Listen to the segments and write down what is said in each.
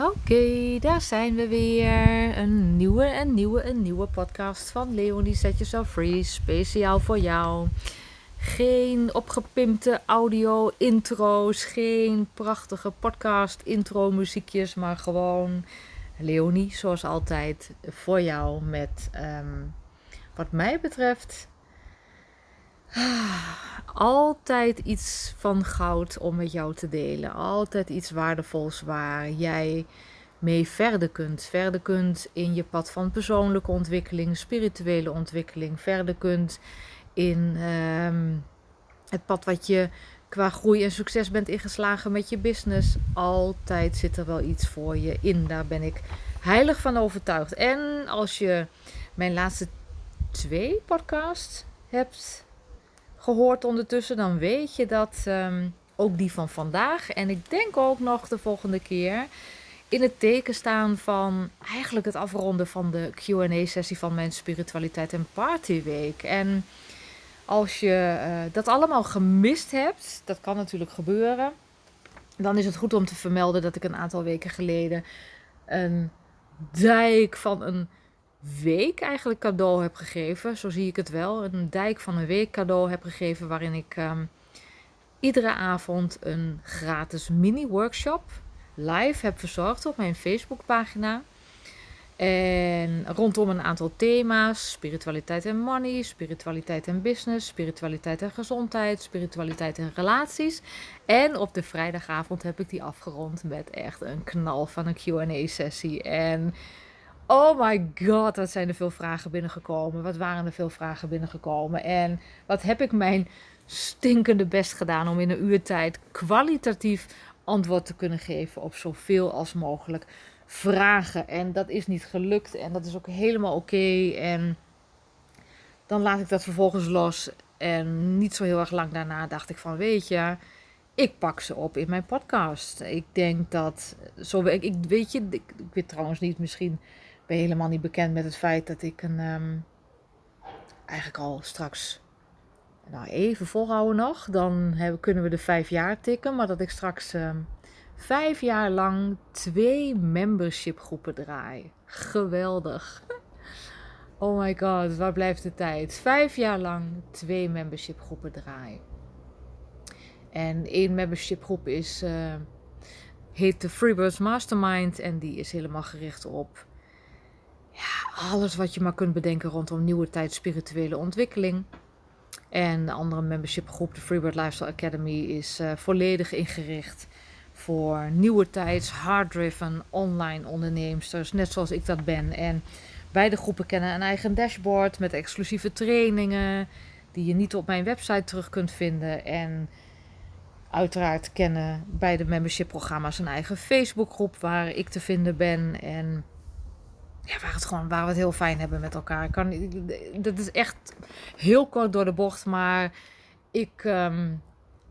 Oké, daar zijn we weer. Een nieuwe, een nieuwe, een nieuwe podcast van Leonie Set Yourself Free. Speciaal voor jou. Geen opgepimpte audio intro's, geen prachtige podcast intro muziekjes, maar gewoon Leonie, zoals altijd, voor jou met ehm, wat mij betreft altijd iets van goud om met jou te delen. Altijd iets waardevols waar jij mee verder kunt. Verder kunt in je pad van persoonlijke ontwikkeling, spirituele ontwikkeling. Verder kunt in ehm, het pad wat je qua groei en succes bent ingeslagen met je business. Altijd zit er wel iets voor je in. Daar ben ik heilig van overtuigd. En als je mijn laatste twee podcasts hebt gehoord ondertussen, dan weet je dat um, ook die van vandaag en ik denk ook nog de volgende keer in het teken staan van eigenlijk het afronden van de QA-sessie van mijn spiritualiteit en partyweek. En als je uh, dat allemaal gemist hebt, dat kan natuurlijk gebeuren, dan is het goed om te vermelden dat ik een aantal weken geleden een dijk van een week eigenlijk cadeau heb gegeven. Zo zie ik het wel. Een dijk van een week cadeau heb gegeven waarin ik um, iedere avond een gratis mini-workshop live heb verzorgd op mijn Facebookpagina. En rondom een aantal thema's: spiritualiteit en money, spiritualiteit en business, spiritualiteit en gezondheid, spiritualiteit en relaties. En op de vrijdagavond heb ik die afgerond met echt een knal van een QA-sessie. En Oh my god, wat zijn er veel vragen binnengekomen. Wat waren er veel vragen binnengekomen. En wat heb ik mijn stinkende best gedaan om in een uur tijd kwalitatief antwoord te kunnen geven op zoveel als mogelijk vragen. En dat is niet gelukt en dat is ook helemaal oké. En dan laat ik dat vervolgens los. En niet zo heel erg lang daarna dacht ik van, weet je, ik pak ze op in mijn podcast. Ik denk dat, zo, ik, weet je, ik weet trouwens niet, misschien ben helemaal niet bekend met het feit dat ik een. Um, eigenlijk al straks. Nou, even volhouden nog. Dan hebben, kunnen we de vijf jaar tikken. Maar dat ik straks um, vijf jaar lang twee membership groepen draai. Geweldig. Oh my god, waar blijft de tijd? Vijf jaar lang twee membership groepen draai. En één membership groep is, uh, heet de Freebirds Mastermind. En die is helemaal gericht op ja, alles wat je maar kunt bedenken rondom nieuwe tijd spirituele ontwikkeling. En de andere membership groep, de Freebird Lifestyle Academy, is uh, volledig ingericht voor nieuwe tijds, hard-driven online ondernemers, net zoals ik dat ben. En beide groepen kennen een eigen dashboard met exclusieve trainingen die je niet op mijn website terug kunt vinden. En uiteraard kennen beide membership programma's een eigen Facebookgroep waar ik te vinden ben. En ja, waar, het gewoon, waar we het heel fijn hebben met elkaar. Kan, dat is echt heel kort door de bocht, maar ik, um,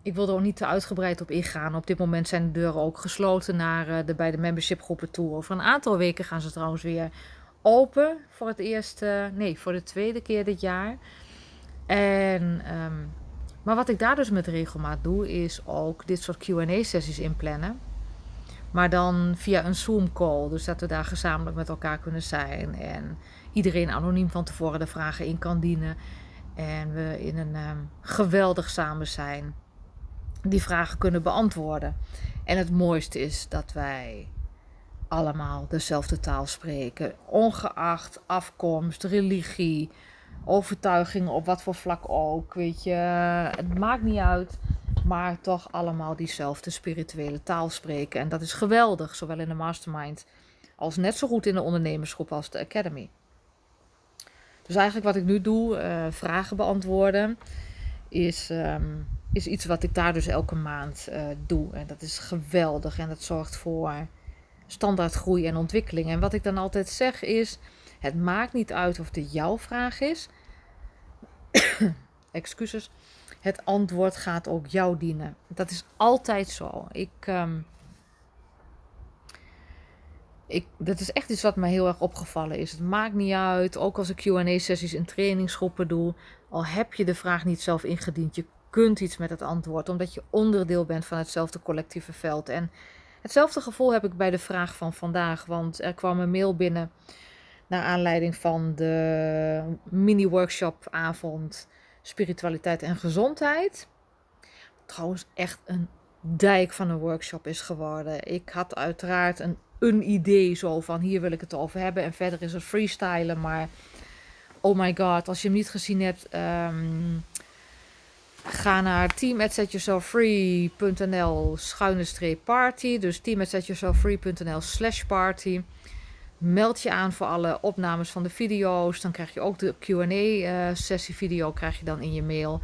ik wil er ook niet te uitgebreid op ingaan. Op dit moment zijn de deuren ook gesloten naar uh, de beide membership groepen toe. Over een aantal weken gaan ze trouwens weer open voor het eerste, nee, voor de tweede keer dit jaar. En, um, maar wat ik daar dus met regelmaat doe, is ook dit soort QA-sessies inplannen. Maar dan via een Zoom-call. Dus dat we daar gezamenlijk met elkaar kunnen zijn. En iedereen anoniem van tevoren de vragen in kan dienen. En we in een um, geweldig samen zijn. Die vragen kunnen beantwoorden. En het mooiste is dat wij allemaal dezelfde taal spreken. Ongeacht afkomst, religie, overtuiging op wat voor vlak ook. Weet je, het maakt niet uit maar toch allemaal diezelfde spirituele taal spreken. En dat is geweldig, zowel in de mastermind als net zo goed in de ondernemersgroep als de academy. Dus eigenlijk wat ik nu doe, uh, vragen beantwoorden, is, um, is iets wat ik daar dus elke maand uh, doe. En dat is geweldig en dat zorgt voor standaard groei en ontwikkeling. En wat ik dan altijd zeg is, het maakt niet uit of dit jouw vraag is. Excuses het antwoord gaat ook jou dienen. Dat is altijd zo. Ik, um, ik, dat is echt iets wat me heel erg opgevallen is. Het maakt niet uit, ook als ik QA-sessies in trainingsgroepen doe, al heb je de vraag niet zelf ingediend, je kunt iets met het antwoord, omdat je onderdeel bent van hetzelfde collectieve veld. En Hetzelfde gevoel heb ik bij de vraag van vandaag, want er kwam een mail binnen naar aanleiding van de mini-workshopavond Spiritualiteit en Gezondheid. Trouwens, echt een dijk van een workshop is geworden. Ik had uiteraard een, een idee zo van hier wil ik het over hebben. En verder is het freestylen, maar oh my god, als je hem niet gezien hebt, ehm, ga naar team.setyourselffree.nl schuine streep party. Dus team.setyourselffree.nl slash party. Meld je aan voor alle opnames van de video's. Dan krijg je ook de Q&A-sessie eh, krijg je dan in je mail.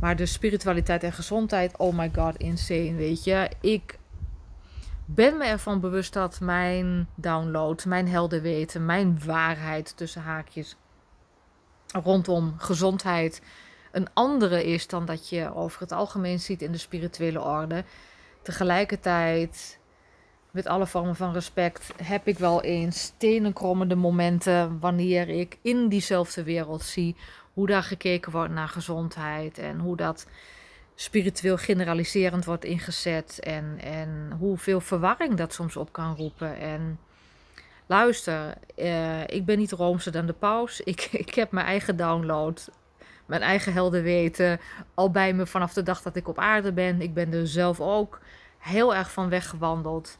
Maar de spiritualiteit en gezondheid, oh my god, insane, weet je. Ik ben me ervan bewust dat mijn download, mijn helder weten, mijn waarheid tussen haakjes rondom gezondheid een andere is dan dat je over het algemeen ziet in de spirituele orde. Tegelijkertijd, met alle vormen van respect, heb ik wel eens stenenkrommende momenten wanneer ik in diezelfde wereld zie hoe daar gekeken wordt naar gezondheid en hoe dat spiritueel generaliserend wordt ingezet en, en hoeveel verwarring dat soms op kan roepen. En luister, uh, ik ben niet roomser dan de paus. Ik, ik heb mijn eigen download, mijn eigen helden weten al bij me vanaf de dag dat ik op aarde ben. Ik ben er zelf ook heel erg van weggewandeld.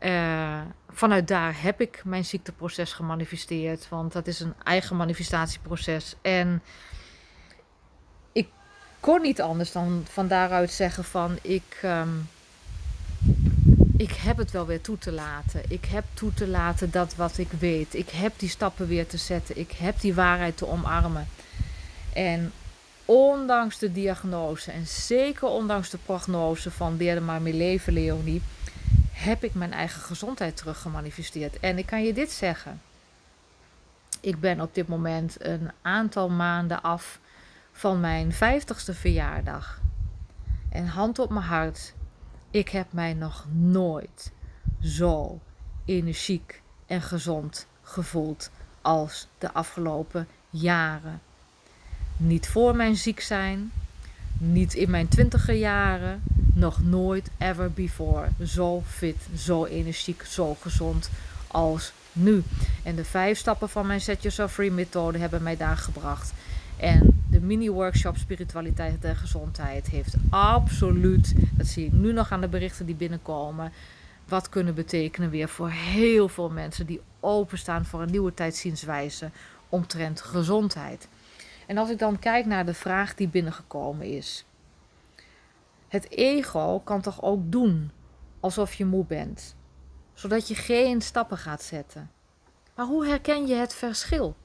Uh, vanuit daar heb ik mijn ziekteproces gemanifesteerd, want dat is een eigen manifestatieproces. En ik kon niet anders dan van daaruit zeggen van ik, um, ik heb het wel weer toe te laten. Ik heb toe te laten dat wat ik weet. Ik heb die stappen weer te zetten. Ik heb die waarheid te omarmen. En ondanks de diagnose en zeker ondanks de prognose van leer maar mee leven Leonie heb ik mijn eigen gezondheid terug gemanifesteerd. En ik kan je dit zeggen. Ik ben op dit moment een aantal maanden af van mijn 50ste verjaardag. En hand op mijn hart, ik heb mij nog nooit zo energiek en gezond gevoeld als de afgelopen jaren. Niet voor mijn ziek zijn, niet in mijn twintiger jaren, nog nooit ever before zo fit, zo energiek, zo gezond als nu. En de vijf stappen van mijn Set Yourself Free methode hebben mij daar gebracht. En de mini-workshop Spiritualiteit en Gezondheid heeft absoluut, dat zie ik nu nog aan de berichten die binnenkomen, wat kunnen betekenen weer voor heel veel mensen die openstaan voor een nieuwe tijdszienswijze omtrent gezondheid. En als ik dan kijk naar de vraag die binnengekomen is. Het ego kan toch ook doen alsof je moe bent, zodat je geen stappen gaat zetten. Maar hoe herken je het verschil?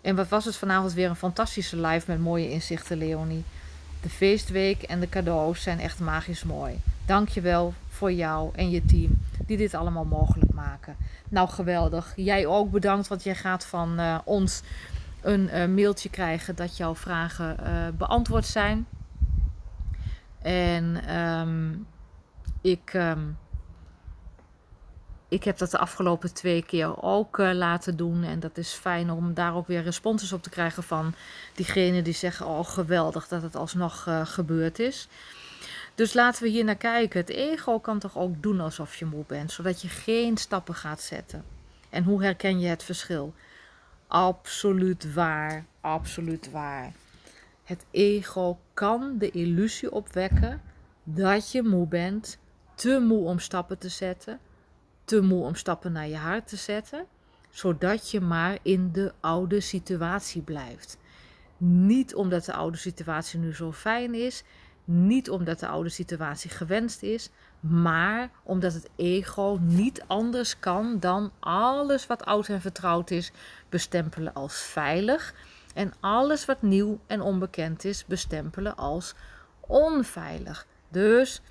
En wat was het vanavond weer een fantastische live met mooie inzichten, Leonie. De feestweek en de cadeaus zijn echt magisch mooi. Dank je wel voor jou en je team die dit allemaal mogelijk maken. Nou, geweldig. Jij ook bedankt, want jij gaat van uh, ons een uh, mailtje krijgen dat jouw vragen uh, beantwoord zijn. En um, ik, um, ik heb dat de afgelopen twee keer ook uh, laten doen. En dat is fijn om daar ook weer responses op te krijgen van diegenen die zeggen: Oh, geweldig dat het alsnog gebeurd is. Dus laten we hier naar kijken. Het ego kan toch ook doen alsof je moe bent, zodat je geen stappen gaat zetten. En hoe herken je het verschil? Absoluut waar, absoluut waar. Het ego kan de illusie opwekken dat je moe bent, te moe om stappen te zetten, te moe om stappen naar je hart te zetten, zodat je maar in de oude situatie blijft. Niet omdat de oude situatie nu zo fijn is, niet omdat de oude situatie gewenst is, maar omdat het ego niet anders kan dan alles wat oud en vertrouwd is bestempelen als veilig en alles wat nieuw en onbekend is bestempelen als onveilig. Dus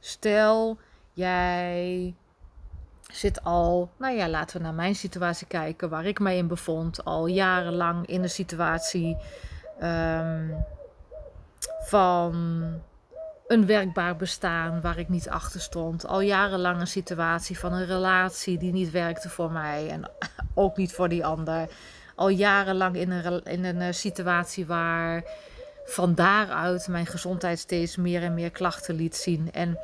stel jij zit al, nou ja, laten we naar mijn situatie kijken, waar ik mij in bevond, al jarenlang in een situatie um, van een werkbaar bestaan waar ik niet achter stond. Al jarenlang een situatie van een relatie die niet werkte voor mij en ook niet voor die ander al jarenlang in een, in een eh, situatie waar van daaruit mijn gezondheid steeds meer en meer klachten liet zien. En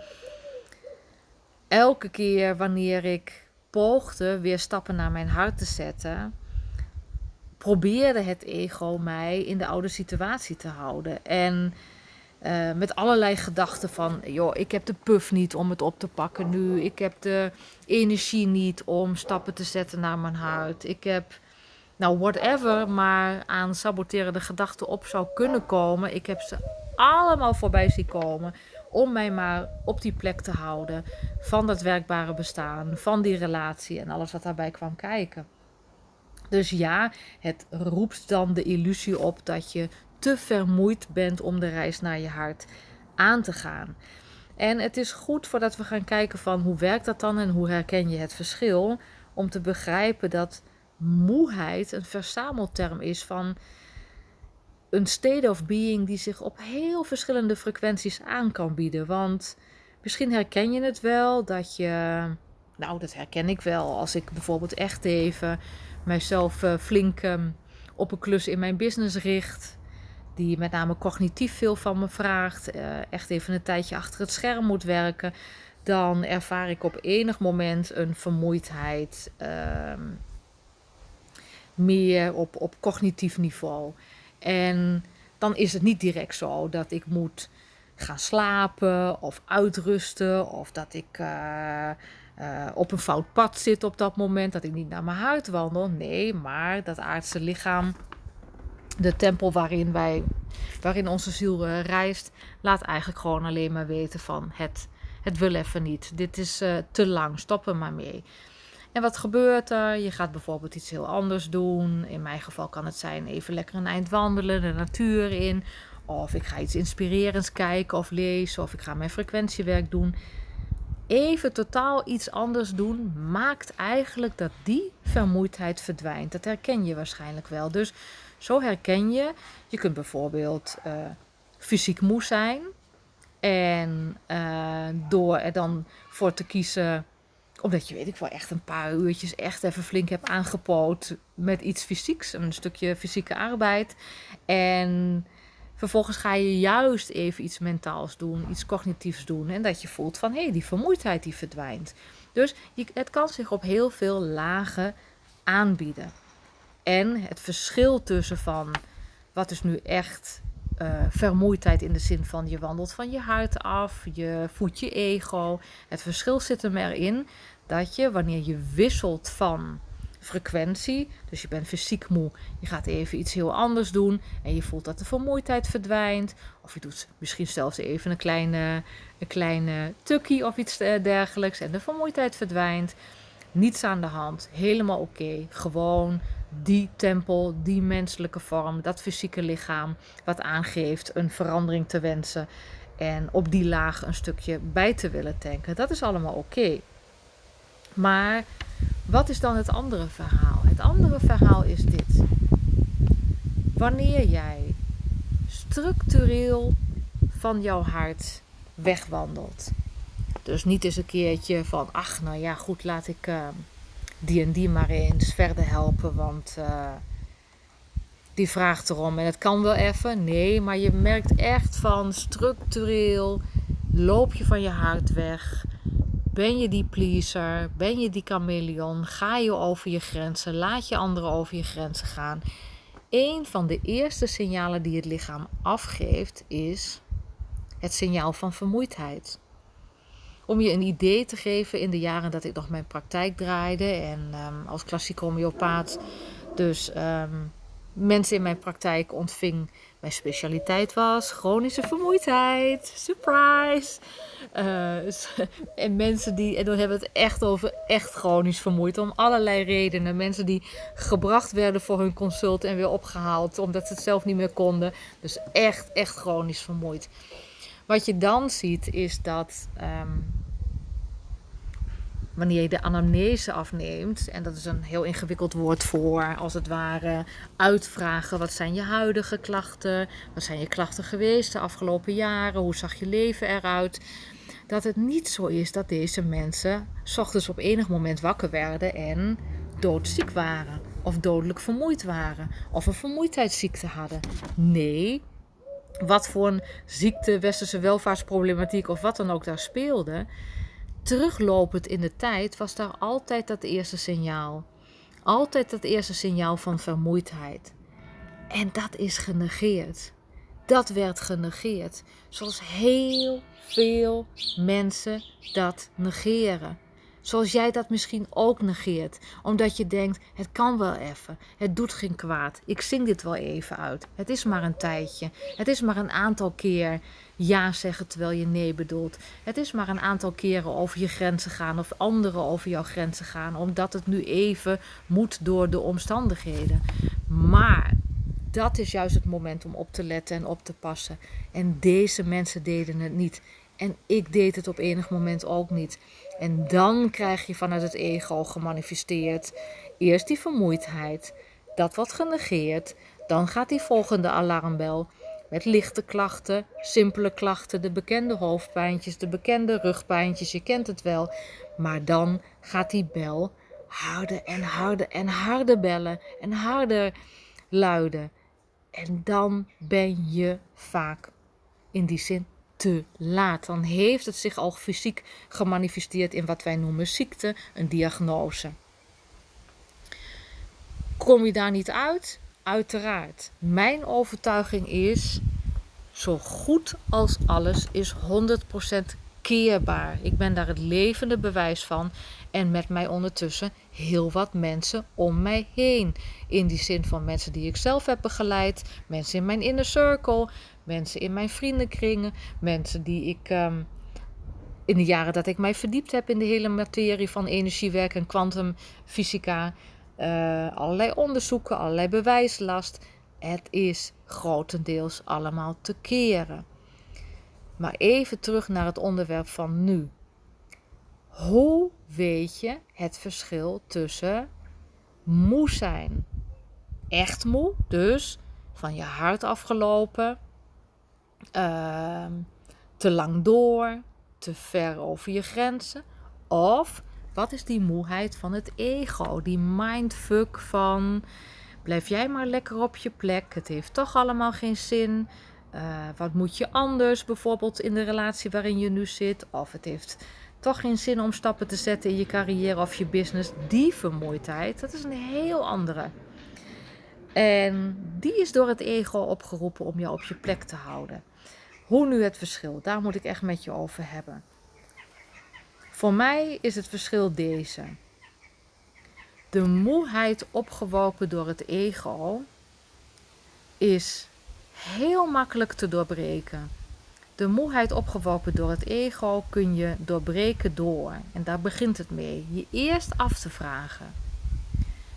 elke keer wanneer ik poogde weer stappen naar mijn hart te zetten, probeerde het ego mij in de oude situatie te houden. En uh, met allerlei gedachten van, joh, ik heb de puff niet om het op te pakken nu. Ik heb de energie niet om stappen te zetten naar mijn hart. Ik heb, nou, whatever, maar aan saboterende gedachten op zou kunnen komen. Ik heb ze allemaal voorbij zien komen om mij maar op die plek te houden van dat werkbare bestaan, van die relatie en alles wat daarbij kwam kijken. Dus ja, het roept dan de illusie op dat je te vermoeid bent om de reis naar je hart aan te gaan. En het is goed voordat we gaan kijken van hoe werkt dat dan en hoe herken je het verschil, om te begrijpen dat moeheid een verzamelterm is van een state of being die zich op heel verschillende frequenties aan kan bieden. Want misschien herken je het wel dat je, nou dat herken ik wel, als ik bijvoorbeeld echt even mijzelf uh, flink ehm, op een klus in mijn business richt die met name cognitief veel van me vraagt, uh, echt even een tijdje achter het scherm moet werken, dan ervaar ik op enig moment een vermoeidheid uh, meer op, op cognitief niveau. En dan is het niet direct zo dat ik moet gaan slapen of uitrusten of dat ik uh, uh, op een fout pad zit op dat moment, dat ik niet naar mijn hart wandel. Nee, maar dat aardse lichaam de tempel waarin, wij, waarin onze ziel uh, reist, laat eigenlijk gewoon alleen maar weten van het, het wil even niet. Dit is uh, te lang, stop maar mee. En wat gebeurt er? Je gaat bijvoorbeeld iets heel anders doen. In mijn geval kan het zijn even lekker een eind wandelen, de natuur in. Of ik ga iets inspirerends kijken of lezen. Of ik ga mijn frequentiewerk doen. Even totaal iets anders doen maakt eigenlijk dat die vermoeidheid verdwijnt. Dat herken je waarschijnlijk wel. Dus zo herken je, je kunt bijvoorbeeld uh, fysiek moe zijn. En uh, door er dan voor te kiezen, omdat je weet ik wel echt een paar uurtjes echt even flink hebt aangepoot met iets fysieks, een stukje fysieke arbeid. En vervolgens ga je juist even iets mentaals doen, iets cognitiefs doen. En dat je voelt van hé, hey, die vermoeidheid die verdwijnt. Dus het kan zich op heel veel lagen aanbieden. En het verschil tussen van wat is nu echt uh, vermoeidheid in de zin van je wandelt van je hart af, je voedt je ego. Het verschil zit hem erin dat je wanneer je wisselt van frequentie, dus je bent fysiek moe, je gaat even iets heel anders doen en je voelt dat de vermoeidheid verdwijnt. Of je doet misschien zelfs even een kleine, een kleine tukkie of iets eh, dergelijks en de vermoeidheid verdwijnt. Niets aan de hand, helemaal oké. Gewoon die tempel, die menselijke vorm, dat fysieke lichaam, wat aangeeft een verandering te wensen en op die laag een stukje bij te willen tanken. Dat is allemaal oké. Maar wat is dan het andere verhaal? Het andere verhaal is dit. Wanneer jij structureel van jouw hart wegwandelt. Dus niet eens een keertje van, ach, nou ja, goed, laat ik. Uh, die en die maar eens verder helpen, want uh, die vraagt erom en het kan wel even. Nee, maar je merkt echt van structureel loop je van je hart weg. Ben je die pleaser? Ben je die chameleon? Ga je over je grenzen? Laat je anderen over je grenzen gaan? Een van de eerste signalen die het lichaam afgeeft is het signaal van vermoeidheid om je een idee te geven in de jaren dat ik nog mijn praktijk draaide en um, als klassieke homeopaat dus um, mensen in mijn praktijk ontving. Mijn specialiteit was chronische vermoeidheid. Surprise! Uh, en mensen die, en dan hebben we het echt over echt chronisch vermoeid. Om allerlei redenen. Mensen die gebracht werden voor hun consult en weer opgehaald omdat ze het zelf niet meer konden. Dus echt, echt chronisch vermoeid. Wat je dan ziet is dat um, wanneer je de anamnese afneemt, en dat is een heel ingewikkeld woord voor, als het ware, uitvragen: wat zijn je huidige klachten? Wat zijn je klachten geweest de afgelopen jaren? Hoe zag je leven eruit? Dat het niet zo is dat deze mensen ochtends op enig moment wakker werden en doodziek waren, of dodelijk vermoeid waren, of een vermoeidheidsziekte hadden. Nee, wat voor een ziekte, westerse welvaartsproblematiek of wat dan ook daar speelde, teruglopend in de tijd was daar altijd dat eerste signaal. Altijd dat eerste signaal van vermoeidheid. En dat is genegeerd. Dat werd genegeerd. Zoals heel veel mensen dat negeren. Zoals jij dat misschien ook negeert. Omdat je denkt, het kan wel even. Het doet geen kwaad. Ik zing dit wel even uit. Het is maar een tijdje. Het is maar een aantal keer ja zeggen terwijl je nee bedoelt. Het is maar een aantal keren over je grenzen gaan of anderen over jouw grenzen gaan. Omdat het nu even moet door de omstandigheden. Maar dat is juist het moment om op te letten en op te passen. En deze mensen deden het niet. En ik deed het op enig moment ook niet. En dan krijg je vanuit het ego gemanifesteerd eerst die vermoeidheid. Dat wordt genegeerd. Dan gaat die volgende alarmbel met lichte klachten, simpele klachten, de bekende hoofdpijntjes, de bekende rugpijntjes, je kent het wel. Maar dan gaat die bel harder en harder en harder bellen en harder luiden. En dan ben je vaak in die zin te laat. Dan heeft het zich al fysiek gemanifesteerd in wat wij noemen ziekte, een diagnose. Kom je daar niet uit? Uiteraard. Mijn overtuiging is: zo goed als alles is 100% keerbaar. Ik ben daar het levende bewijs van. En met mij ondertussen heel wat mensen om mij heen. In die zin van mensen die ik zelf heb begeleid, mensen in mijn inner circle, mensen in mijn vriendenkringen, mensen die ik ehm, in de jaren dat ik mij verdiept heb in de hele materie van energiewerk en kwantumfysica, uh, allerlei onderzoeken, allerlei bewijslast. Het is grotendeels allemaal te keren. Maar even terug naar het onderwerp van nu. Hoe weet je het verschil tussen moe zijn, echt moe, dus van je hart afgelopen, uh, te lang door, te ver over je grenzen, of wat is die moeheid van het ego, die mindfuck van blijf jij maar lekker op je plek, het heeft toch allemaal geen zin. Uh, wat moet je anders, bijvoorbeeld in de relatie waarin je nu zit? Of het heeft toch geen zin om stappen te zetten in je carrière of je business. Die vermoeidheid, dat is een heel andere. En die is door het ego opgeroepen om jou op je plek te houden. Hoe nu het verschil? Daar moet ik echt met je over hebben. Voor mij is het verschil deze. De moeheid opgewopen door het ego is heel makkelijk te doorbreken. De moeheid opgewopen door het ego kun je doorbreken door. En daar begint het mee. Je eerst af te vragen.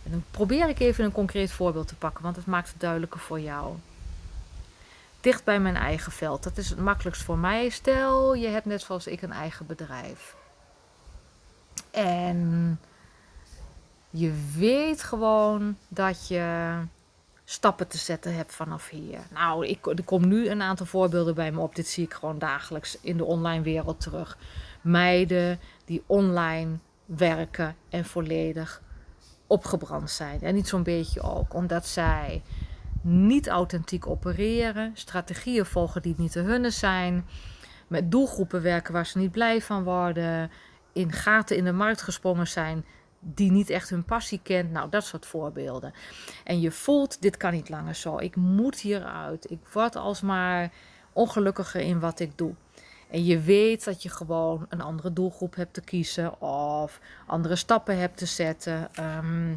En dan probeer ik even een concreet voorbeeld te pakken, want het maakt het duidelijker voor jou. Dicht bij mijn eigen veld. Dat is het makkelijkst voor mij. Stel, je hebt net zoals ik een eigen bedrijf. En je weet gewoon dat je stappen te zetten hebt vanaf hier. Nou, ik, er komen nu een aantal voorbeelden bij me op. Dit zie ik gewoon dagelijks in de online wereld terug. Meiden die online werken en volledig opgebrand zijn. En niet zo'n beetje ook, omdat zij niet authentiek opereren, strategieën volgen die niet te hunne zijn, met doelgroepen werken waar ze niet blij van worden, in gaten in de markt gesprongen zijn die niet echt hun passie kent. Nou, dat soort voorbeelden. En je voelt, dit kan niet langer zo. Ik moet hieruit. Ik word alsmaar ongelukkiger in wat ik doe. En je weet dat je gewoon een andere doelgroep hebt te kiezen of andere stappen hebt te zetten. Ehm,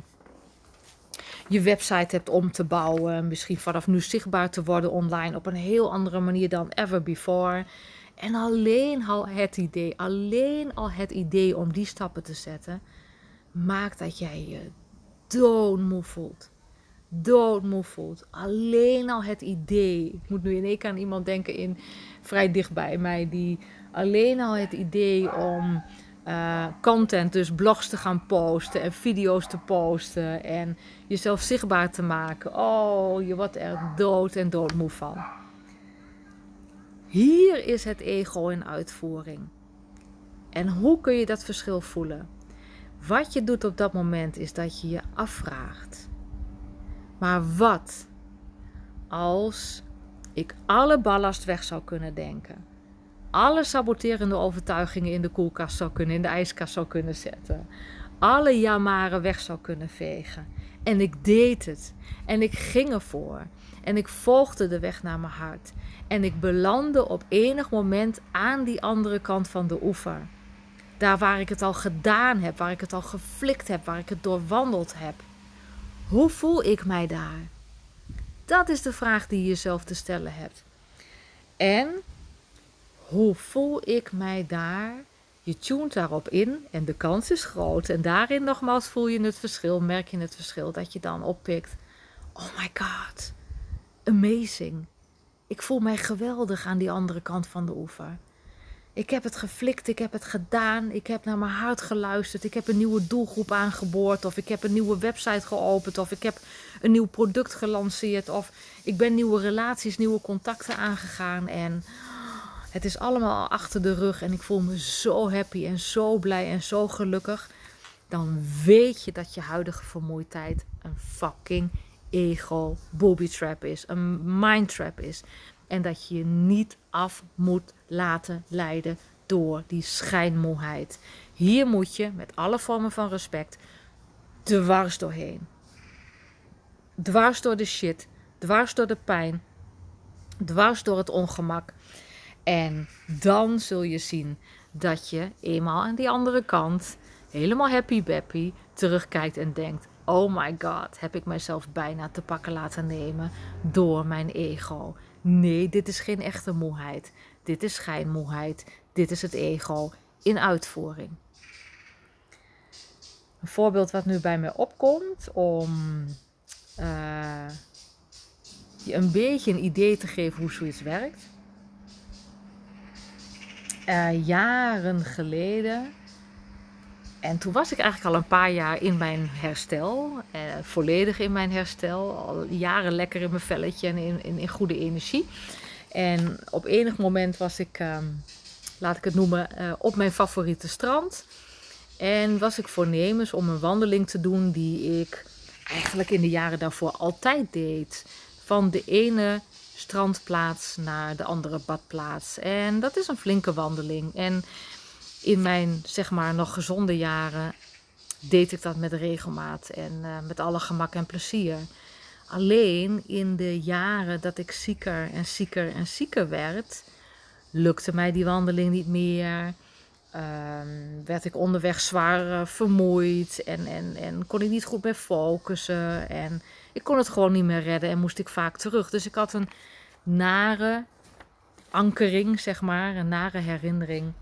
je website hebt om te bouwen. Misschien vanaf nu zichtbaar te worden online op een heel andere manier dan ever before. En alleen al het idee, alleen al het idee om die stappen te zetten, maakt dat jij je doodmoe voelt. Doodmoe voelt. Alleen al het idee. Ik moet nu in één keer aan iemand denken in vrij dichtbij mij. Die alleen al het idee om uh, content, dus blogs te gaan posten en video's te posten. En jezelf zichtbaar te maken. Oh, je wordt er dood en doodmoe van. Hier is het ego in uitvoering. En hoe kun je dat verschil voelen? Wat je doet op dat moment is dat je je afvraagt. Maar wat als ik alle ballast weg zou kunnen denken? alle saboterende overtuigingen in de koelkast zou kunnen, in de ijskast zou kunnen zetten. Alle jamaren weg zou kunnen vegen. En ik deed het. En ik ging ervoor. En ik volgde de weg naar mijn hart. En ik belandde op enig moment aan die andere kant van de oever. Daar waar ik het al gedaan heb, waar ik het al geflikt heb, waar ik het doorwandeld heb. Hoe voel ik mij daar? Dat is de vraag die je jezelf te stellen hebt. En hoe voel ik mij daar? Je tunt daarop in en de kans is groot. En daarin nogmaals voel je het verschil, merk je het verschil dat je dan oppikt. Oh my god, amazing. Ik voel mij geweldig aan die andere kant van de oever. Ik heb het geflikt, ik heb het gedaan, ik heb naar mijn hart geluisterd, ik heb een nieuwe doelgroep aangeboord, of ik heb een nieuwe website geopend, of ik heb een nieuw product gelanceerd, of ik ben nieuwe relaties, nieuwe contacten aangegaan en het is allemaal achter de rug en ik voel me zo happy en zo blij en zo gelukkig. Dan weet je dat je huidige vermoeidheid een fucking ego booby trap is, een mind trap is. En dat je je niet af moet laten leiden door die schijnmoeheid. Hier moet je met alle vormen van respect dwars doorheen. Dwars door de shit, dwars door de pijn, dwars door het ongemak. En dan zul je zien dat je eenmaal aan die andere kant, helemaal happy bappy, terugkijkt en denkt: Oh my god, heb ik mijzelf bijna te pakken laten nemen door mijn ego. Nee, dit is geen echte moeheid. Dit is schijnmoeheid. Dit is het ego in uitvoering. Een voorbeeld wat nu bij mij opkomt om uh, je een beetje een idee te geven hoe zoiets werkt. Uh, jaren geleden en toen was ik eigenlijk al een paar jaar in mijn herstel. Eh, volledig in mijn herstel. Al jaren lekker in mijn velletje en in, in, goede energie. En op enig moment was ik, ehm, laat ik het noemen, uh, op mijn favoriete strand. En was ik voornemens om een wandeling te doen die ik eigenlijk in de jaren daarvoor altijd deed. Van de ene strandplaats naar de andere badplaats. En dat is een flinke wandeling. En in mijn zeg maar nog gezonde jaren deed ik dat met regelmaat en uh, met alle gemak en plezier. Alleen in de jaren dat ik zieker en zieker en zieker werd, lukte mij die wandeling niet meer. Um, werd ik onderweg zwaar uh, vermoeid en, en, en kon ik niet goed meer focussen. En ik kon het gewoon niet meer redden en moest ik vaak terug. Dus ik had een nare ankering, zeg maar, een nare herinnering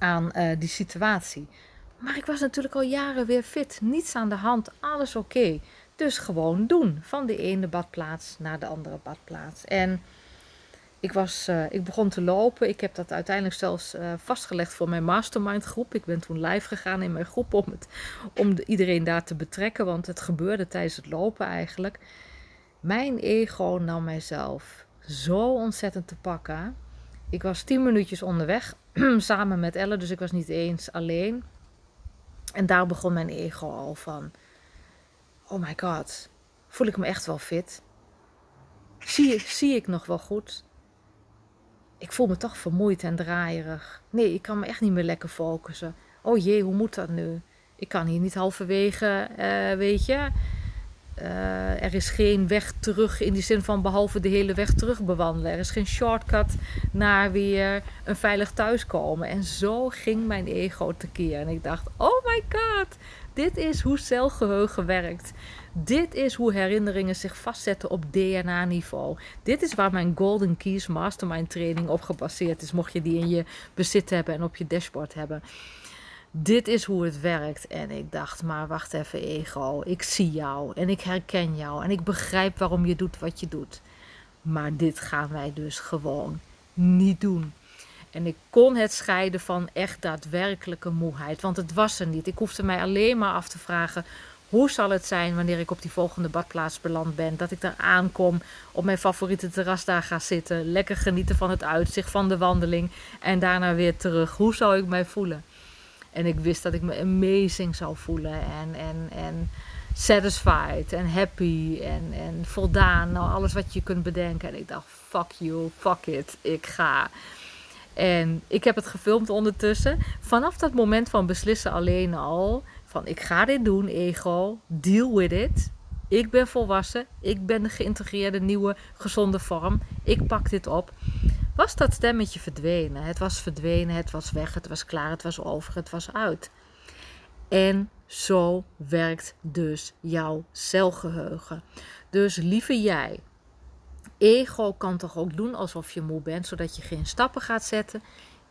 aan uh, die situatie. Maar ik was natuurlijk al jaren weer fit. Niets aan de hand, alles oké. Dus gewoon doen. Van de ene badplaats naar de andere badplaats. En ik, was, uh, ik begon te lopen. Ik heb dat uiteindelijk zelfs uh, vastgelegd voor mijn mastermind groep. Ik ben toen live gegaan in mijn groep om, het, om de, iedereen daar te betrekken. Want het gebeurde tijdens het lopen eigenlijk. Mijn ego nam mijzelf zo ontzettend te pakken. Ik was tien minuutjes onderweg samen met Elle, dus ik was niet eens alleen. En daar begon mijn ego al van: Oh my god, voel ik me echt wel fit? Zie, zie ik nog wel goed? Ik voel me toch vermoeid en draaierig. Nee, ik kan me echt niet meer lekker focussen. Oh jee, hoe moet dat nu? Ik kan hier niet halverwege, uh, weet je. Uh, er is geen weg terug in die zin van behalve de hele weg terug bewandelen. Er is geen shortcut naar weer een veilig thuiskomen. En zo ging mijn ego tekeer. En ik dacht: oh my god, dit is hoe celgeheugen werkt. Dit is hoe herinneringen zich vastzetten op DNA-niveau. Dit is waar mijn Golden Keys Mastermind training op gebaseerd is. Mocht je die in je bezit hebben en op je dashboard hebben dit is hoe het werkt. En ik dacht, maar wacht even, ego. Ik zie jou en ik herken jou en ik begrijp waarom je doet wat je doet. Maar dit gaan wij dus gewoon niet doen. En ik kon het scheiden van echt daadwerkelijke moeheid. Want het was er niet. Ik hoefde mij alleen maar af te vragen. Hoe zal het zijn wanneer ik op die volgende badplaats beland ben? Dat ik daar aankom, op mijn favoriete terras daar ga zitten. Lekker genieten van het uitzicht, van de wandeling. En daarna weer terug. Hoe zou ik mij voelen? En ik wist dat ik me amazing zou voelen. En, en, en satisfied en happy en, en voldaan. Nou, alles wat je kunt bedenken. En ik dacht, fuck you, fuck it, ik ga. En ik heb het gefilmd ondertussen. Vanaf dat moment van beslissen alleen al. Van ik ga dit doen, ego. Deal with it. Ik ben volwassen. Ik ben de geïntegreerde nieuwe gezonde vorm. Ik pak dit op. Was dat stemmetje verdwenen? Het was verdwenen, het was weg, het was klaar, het was over, het was uit. En zo werkt dus jouw celgeheugen. Dus lieve jij, ego kan toch ook doen alsof je moe bent, zodat je geen stappen gaat zetten?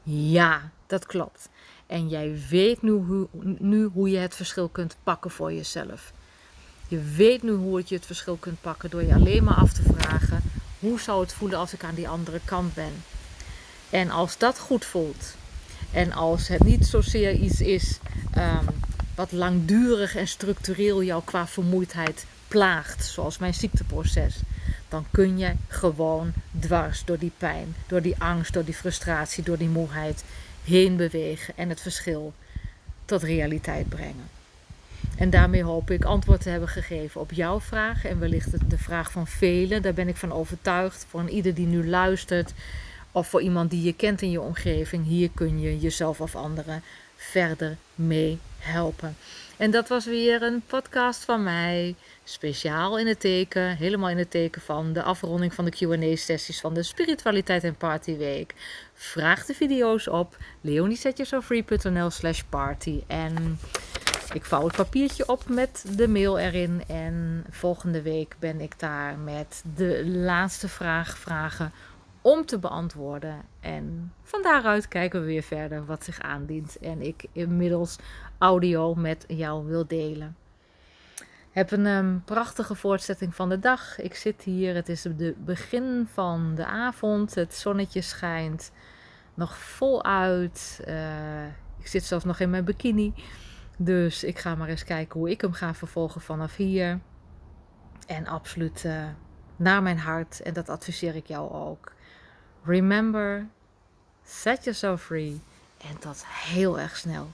Ja, dat klopt. En jij weet nu hoe, nu hoe je het verschil kunt pakken voor jezelf. Je weet nu hoe je het verschil kunt pakken door je alleen maar af te vragen: hoe zou het voelen als ik aan die andere kant ben? En als dat goed voelt, en als het niet zozeer iets is um, wat langdurig en structureel jou qua vermoeidheid plaagt, zoals mijn ziekteproces, dan kun je gewoon dwars door die pijn, door die angst, door die frustratie, door die moeheid heen bewegen en het verschil tot realiteit brengen. En daarmee hoop ik antwoord te hebben gegeven op jouw vraag en wellicht de vraag van velen. Daar ben ik van overtuigd. Voor een ieder die nu luistert of voor iemand die je kent in je omgeving, hier kun je jezelf of anderen verder mee helpen. En dat was weer een podcast van mij, speciaal in het teken, helemaal in het teken van de afronding van de Q&A-sessies van de Spiritualiteit en Party Week. Vraag de video's op leoniesetjesofree.nl slash party en ik vouw het papiertje op met de mail erin en volgende week ben ik daar met de laatste vraag vragen om te beantwoorden. En van daaruit kijken we weer verder wat zich aandient. En ik inmiddels audio met jou wil delen. Heb een um, prachtige voortzetting van de dag. Ik zit hier, het is het begin van de avond. Het zonnetje schijnt nog voluit. Uh, ik zit zelfs nog in mijn bikini. Dus ik ga maar eens kijken hoe ik hem ga vervolgen vanaf hier. En absoluut uh, naar mijn hart. En dat adviseer ik jou ook. Remember, set yourself free. En tot heel erg snel.